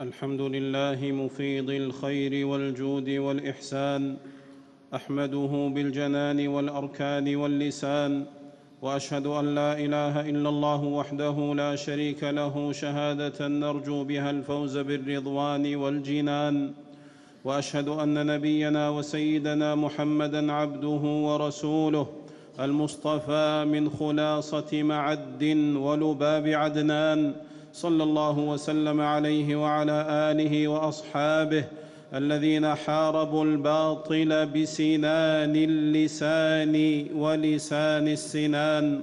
الحمد لله مفيض الخير والجود والإحسان أحمده بالجنان والأركان واللسان وأشهد أن لا إله إلا الله وحده لا شريك له شهادة نرجو بها الفوز بالرضوان والجنان وأشهد أن نبينا وسيدنا محمدا عبده ورسوله المصطفى من خلاصة معد ولباب عدنان صلى الله وسلم عليه وعلى آله وأصحابه الذين حاربوا الباطل بسنان اللسان ولسان السنان.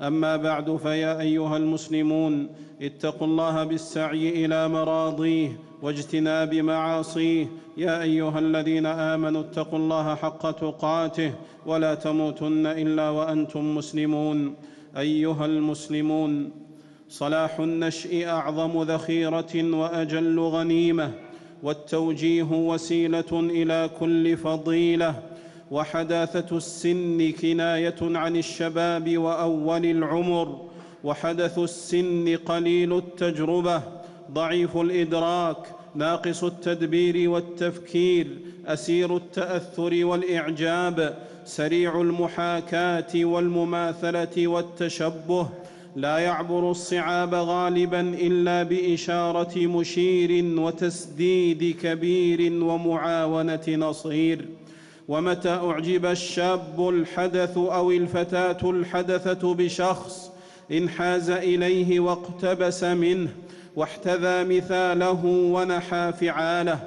أما بعد فيا أيها المسلمون اتقوا الله بالسعي إلى مراضيه واجتناب معاصيه. يا أيها الذين آمنوا اتقوا الله حق تقاته ولا تموتن إلا وأنتم مسلمون. أيها المسلمون صلاح النشء أعظم ذخيرة وأجل غنيمة والتوجيه وسيلة إلى كل فضيلة وحداثة السن كناية عن الشباب وأول العمر وحدث السن قليل التجربة ضعيف الإدراك ناقص التدبير والتفكير أسير التأثر والإعجاب سريع المحاكاة والمماثلة والتشبه لا يعبر الصعاب غالبا إلا بإشارة مشير وتسديد كبير ومعاونة نصير. ومتى أعجب الشاب الحدث أو الفتاة الحدثة بشخص انحاز إليه واقتبس منه واحتذى مثاله ونحى فعاله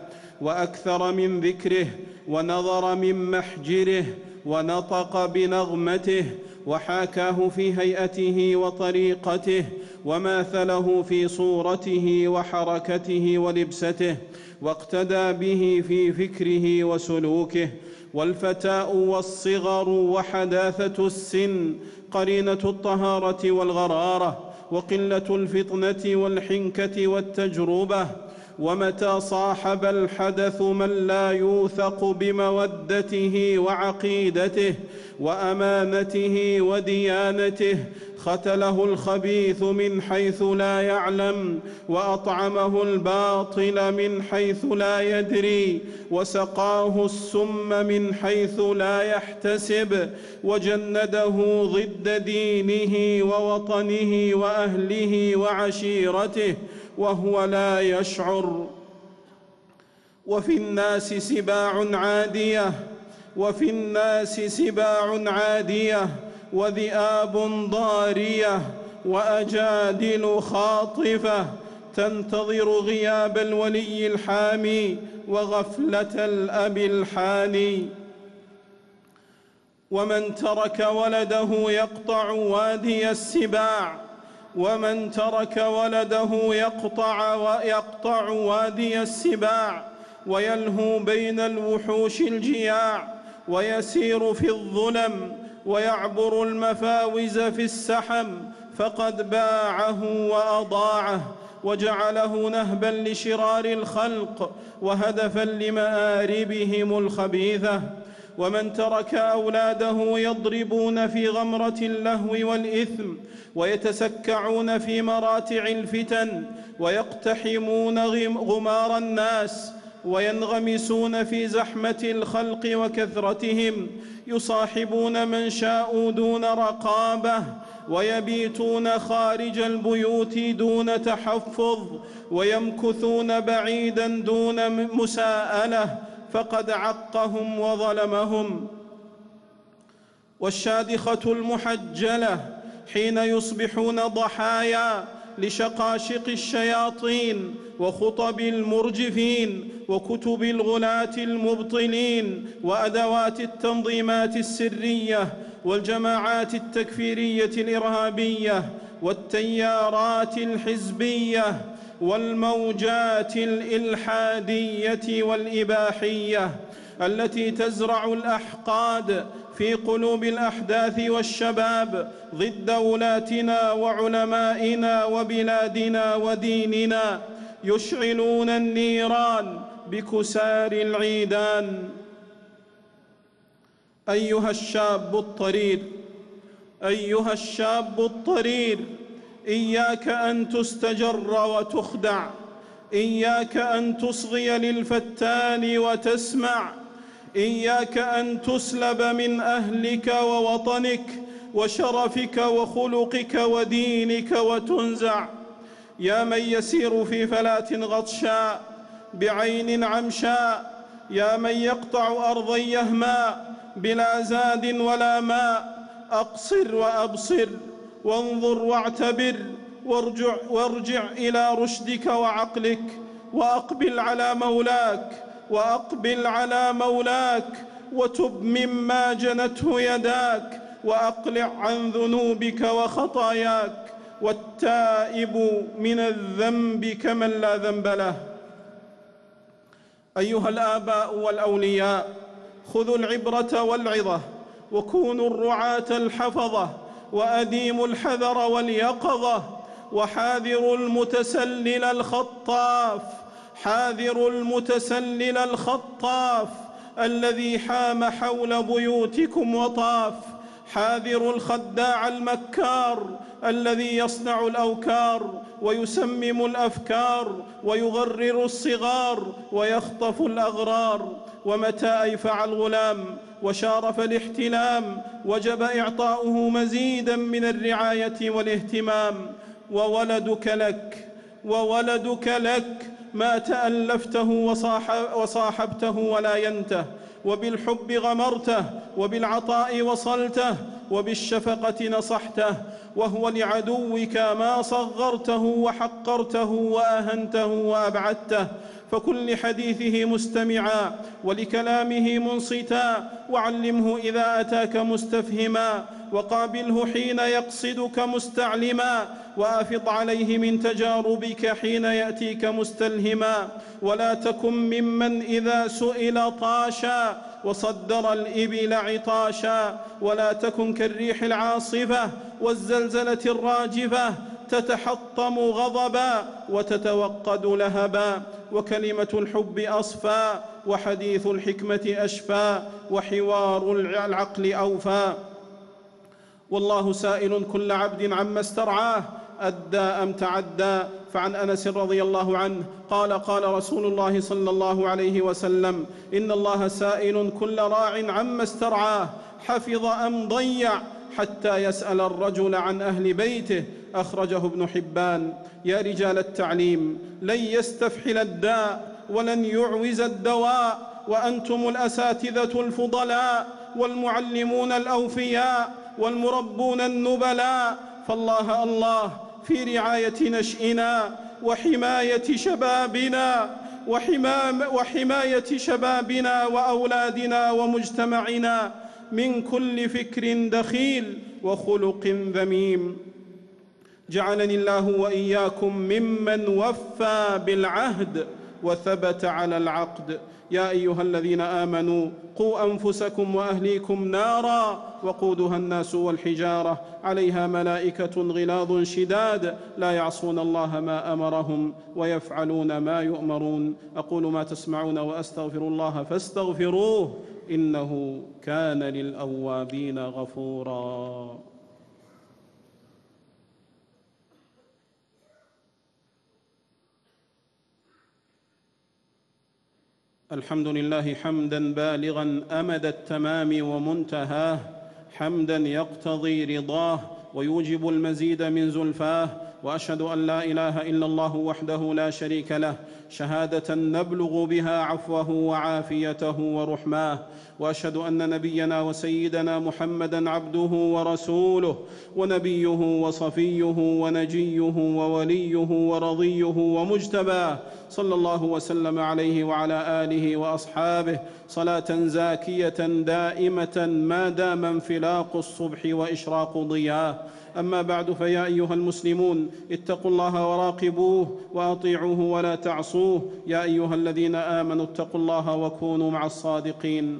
وأكثر من ذكره ونظر من محجره ونطق بنغمته وحاكاه في هيئته وطريقته وماثله في صورته وحركته ولبسته واقتدى به في فكره وسلوكه والفتاء والصغر وحداثة السن قرينة الطهارة والغرارة وقلة الفطنة والحنكة والتجربة ومتى صاحب الحدث من لا يوثق بمودته وعقيدته وأمانته وديانته ختله الخبيث من حيث لا يعلم وأطعمه الباطل من حيث لا يدري وسقاه السم من حيث لا يحتسب وجنده ضد دينه ووطنه وأهله وعشيرته وهو لا يشعر. وفي الناس سباع عادية وفي الناس سباع عادية وذئاب ضارية وأجادل خاطفة. تنتظر غياب الولي الحامي وغفلة الأب الحاني. ومن ترك ولده يقطع وادي السباع ومن ترك ولده يقطع ويقطع وادي السباع ويلهو بين الوحوش الجياع ويسير في الظلم ويعبر المفاوز في السحم فقد باعه وأضاعه وجعله نهبا لشرار الخلق وهدفا لمآربهم الخبيثة ومن ترك أولاده يضربون في غمرة اللهو والإثم ويتسكعون في مراتع الفتن ويقتحمون غمار الناس وينغمسون في زحمة الخلق وكثرتهم يصاحبون من شاءوا دون رقابة ويبيتون خارج البيوت دون تحفظ ويمكثون بعيدا دون مساءلة فقد عقهم وظلمهم. والشادخة المحجلة حين يصبحون ضحايا لشقاشق الشياطين وخطب المرجفين وكتب الغلاة المبطلين وأدوات التنظيمات السرية والجماعات التكفيرية الإرهابية والتيارات الحزبية والموجات الإلحادية والإباحية التي تزرع الأحقاد في قلوب الأحداث والشباب ضد ولاتنا وعلمائنا وبلادنا وديننا يشعلون النيران بكسار العيدان. أيها الشاب الطرير أيها الشاب الطرير إياك أن تستجر وتخدع إياك أن تصغي للفتان وتسمع إياك أن تسلب من أهلك ووطنك وشرفك وخلقك ودينك وتنزع. يا من يسير في فلاه غطشاء بعين عمشاء يا من يقطع أرضا يهماء بلا زاد ولا ماء أقصر وأبصر. وانظر واعتبر وارجع, وارجع إلى رشدك وعقلك وأقبل على مولاك وأقبل على مولاك وتب مما جنته يداك وأقلع عن ذنوبك وخطاياك والتائب من الذنب كمن لا ذنب له. أيها الآباء والأولياء خذوا العبرة والعظة وكونوا الرعاة الحفظة واديموا الحذر واليقظة وحاذروا المتسلل الخطاف حاذروا المتسلل الخطاف الذي حام حول بيوتكم وطاف حاذروا الخداع المكار الذي يصنع الأوكار ويسمم الأفكار ويغرر الصغار ويخطف الأغرار ومتى أيفع الغلام وشارف الاحتلام وجب إعطاؤه مزيدا من الرعاية والاهتمام. وولدك لك وولدك لك ما تألفته وصاحبته ولا ينته وبالحب غمرته وبالعطاء وصلته وبالشفقة نصحته وهو لعدوك ما صغرته وحقرته وأهنته وأبعدته. فكن لحديثه مستمعا ولكلامه منصتا وعلمه إذا أتاك مستفهما وقابله حين يقصدك مستعلما وأفض عليه من تجاربك حين يأتيك مستلهما. ولا تكن ممن إذا سئل طاشا وصدر الإبل عطاشا ولا تكن كالريح العاصفة والزلزلة الراجفة تتحطم غضبا وتتوقد لهبا وكلمة الحب اصفى وحديث الحكمة اشفى وحوار العقل اوفى والله سائل كل عبد عما استرعاه أدى أم تعدى؟ فعن أنس رضي الله عنه قال قال رسول الله صلى الله عليه وسلم إن الله سائل كل راع عما استرعاه حفظ أم ضيع حتى يسأل الرجل عن أهل بيته أخرجه ابن حبان. يا رجال التعليم لن يستفحل الداء ولن يعوز الدواء وأنتم الأساتذة الفضلاء والمعلمون الأوفياء والمربون النبلاء فالله الله في رعاية نشئنا وحماية شبابنا وحماية شبابنا وأولادنا ومجتمعنا من كل فكر دخيل وخلق ذميم. جعلني الله وإياكم ممن وفى بالعهد وثبت على العقد. يا أيها الذين آمنوا قوا أنفسكم وأهليكم نارا وقودها الناس والحجارة. عليها ملائكة غلاظ شداد. لا يعصون الله ما أمرهم ويفعلون ما يؤمرون. أقول ما تسمعون وأستغفر الله فاستغفروه إنه كان للأوابين غفورا. الحمد لله حمدا بالغا أمد التمام ومنتهاه حمدا يقتضي رضاه ويوجب المزيد من زلفاه وأشهد أن لا إله إلا الله وحده لا شريك له شهادة نبلغ بها عفوه وعافيته ورحماه وأشهد أن نبينا وسيدنا محمدا عبده ورسوله ونبيه وصفيه ونجيه ووليه ورضيه ومجتباه صلى الله وسلم عليه وعلى آله وأصحابه صلاة زاكية دائمة ما دام انفلاق الصبح وإشراق ضياه أما بعد فيا أيها المسلمون اتقوا الله وراقبوه وأطيعوه ولا تعصوه. يا أيها الذين آمنوا اتقوا الله وكونوا مع الصادقين.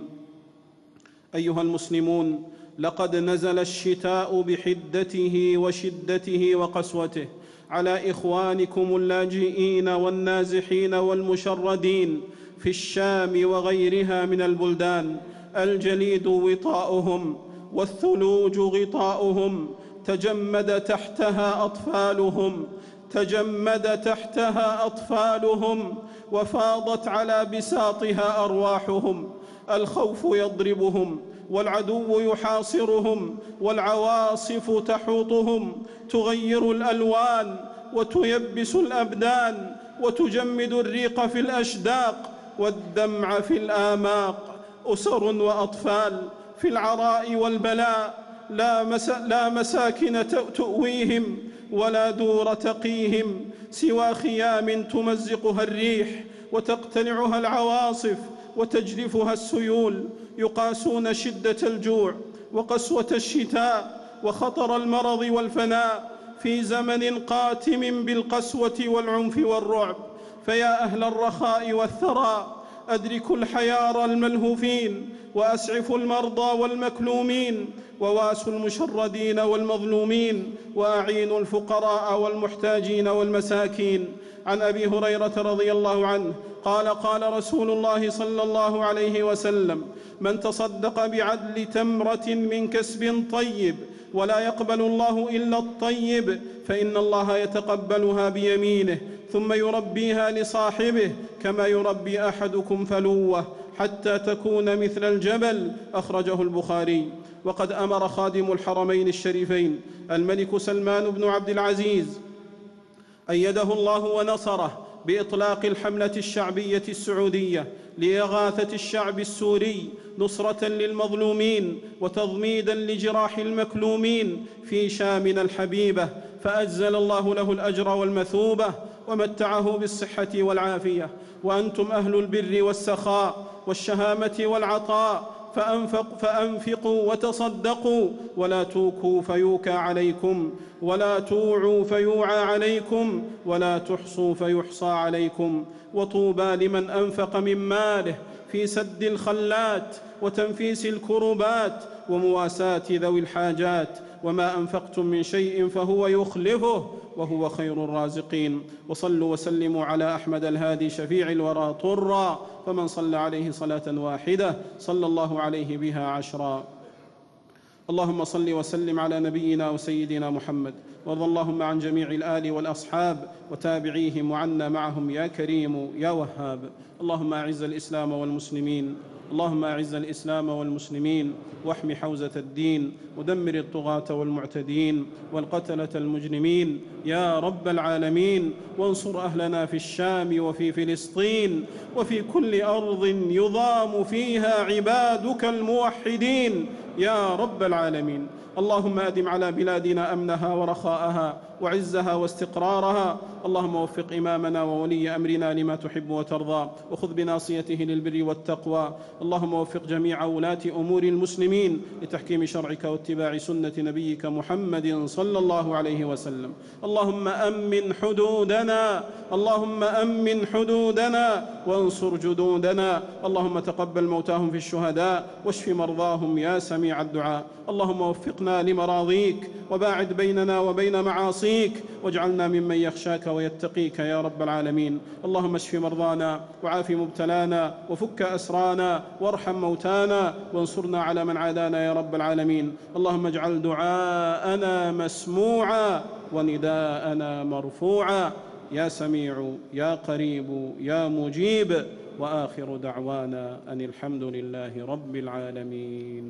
أيها المسلمون لقد نزل الشتاء بحدته وشدته وقسوته على إخوانكم اللاجئين والنازحين والمشردين في الشام وغيرها من البلدان. الجليد وطاؤهم والثلوج غطاؤهم تجمد تحتها أطفالهم تجمد تحتها أطفالهم وفاضت على بساطها أرواحهم. الخوف يضربهم والعدو يحاصرهم والعواصف تحوطهم. تغير الألوان وتيبس الأبدان وتجمد الريق في الأشداق والدمع في الاعماق أسر وأطفال في العراء والبلاء لا, مسا لا مساكن تؤويهم ولا دور تقيهم سوى خيام تمزقها الريح وتقتلعها العواصف وتجرفها السيول يقاسون شدة الجوع وقسوة الشتاء وخطر المرض والفناء في زمن قاتم بالقسوة والعنف والرعب فيا أهل الرخاء والثراء ادركوا الحيار الملهوفين واسعفوا المرضى والمكلومين وواسوا المشردين والمظلومين واعينوا الفقراء والمحتاجين والمساكين. عن أبي هريرة رضي الله عنه قال قال رسول الله صلى الله عليه وسلم من تصدق بعدل تمرة من كسب طيب ولا يقبل الله إلا الطيب فإن الله يتقبلها بيمينه ثم يربيها لصاحبه كما يربي أحدكم فلوة حتى تكون مثل الجبل أخرجه البخاري. وقد أمر خادم الحرمين الشريفين الملك سلمان بن عبد العزيز أيده الله ونصره بإطلاق الحملة الشعبية السعودية لإغاثة الشعب السوري نصرة للمظلومين وتضميدا لجراح المكلومين في شامنا الحبيبة فاجزل الله له الأجر والمثوبة ومتعه بالصحة والعافية وأنتم أهل البر والسخاء والشهامة والعطاء فأنفق فأنفقوا وتصدقوا. ولا توكوا فيوكى عليكم. ولا توعوا فيوعى عليكم. ولا تحصوا فيحصى عليكم. وطوبى لمن أنفق من ماله في سد الخلات. وتنفيس الكربات ومواساة ذوي الحاجات وما أنفقتم من شيء فهو يخلفه وهو خير الرازقين. وصلوا وسلموا على أحمد الهادي شفيع الورى طرا فمن صلى عليه صلاة واحدة صلى الله عليه بها عشرا. اللهم صل وسلم على نبينا وسيدنا محمد وارض اللهم عن جميع الآل والأصحاب وتابعيهم وعنا معهم يا كريم يا وهاب. اللهم أعز الإسلام والمسلمين. اللهم أعز الإسلام والمسلمين واحم حوزة الدين ودمر الطغاة والمعتدين والقتلة المجرمين يا رب العالمين وانصر أهلنا في الشام وفي فلسطين وفي كل أرض يضام فيها عبادك الموحدين يا رب العالمين اللهم أدم على بلادنا أمنها ورخاءها وعزها واستقرارها. اللهم وفق إمامنا وولي أمرنا لما تحب وترضى وخذ بناصيته للبر والتقوى. اللهم وفق جميع ولاة أمور المسلمين لتحكيم شرعك واتباع سنة نبيك محمد صلى الله عليه وسلم. اللهم أمن حدودنا. اللهم أمن حدودنا. وانصر جدودنا. اللهم تقبل موتاهم في الشهداء واشف مرضاهم يا سميع الدعاء. اللهم وفقنا لمراضيك. وباعد بيننا وبين معاصيك. واجعلنا ممن يخشاك ويتقيك يا رب العالمين. اللهم اشف مرضانا وعاف مبتلانا وفك أسرانا وارحم موتانا وانصرنا على من عادانا يا رب العالمين. اللهم اجعل دعاءنا مسموعا ونداءنا مرفوعا. يا سميع يا قريب يا مجيب. وآخر دعوانا أن الحمد لله رب العالمين.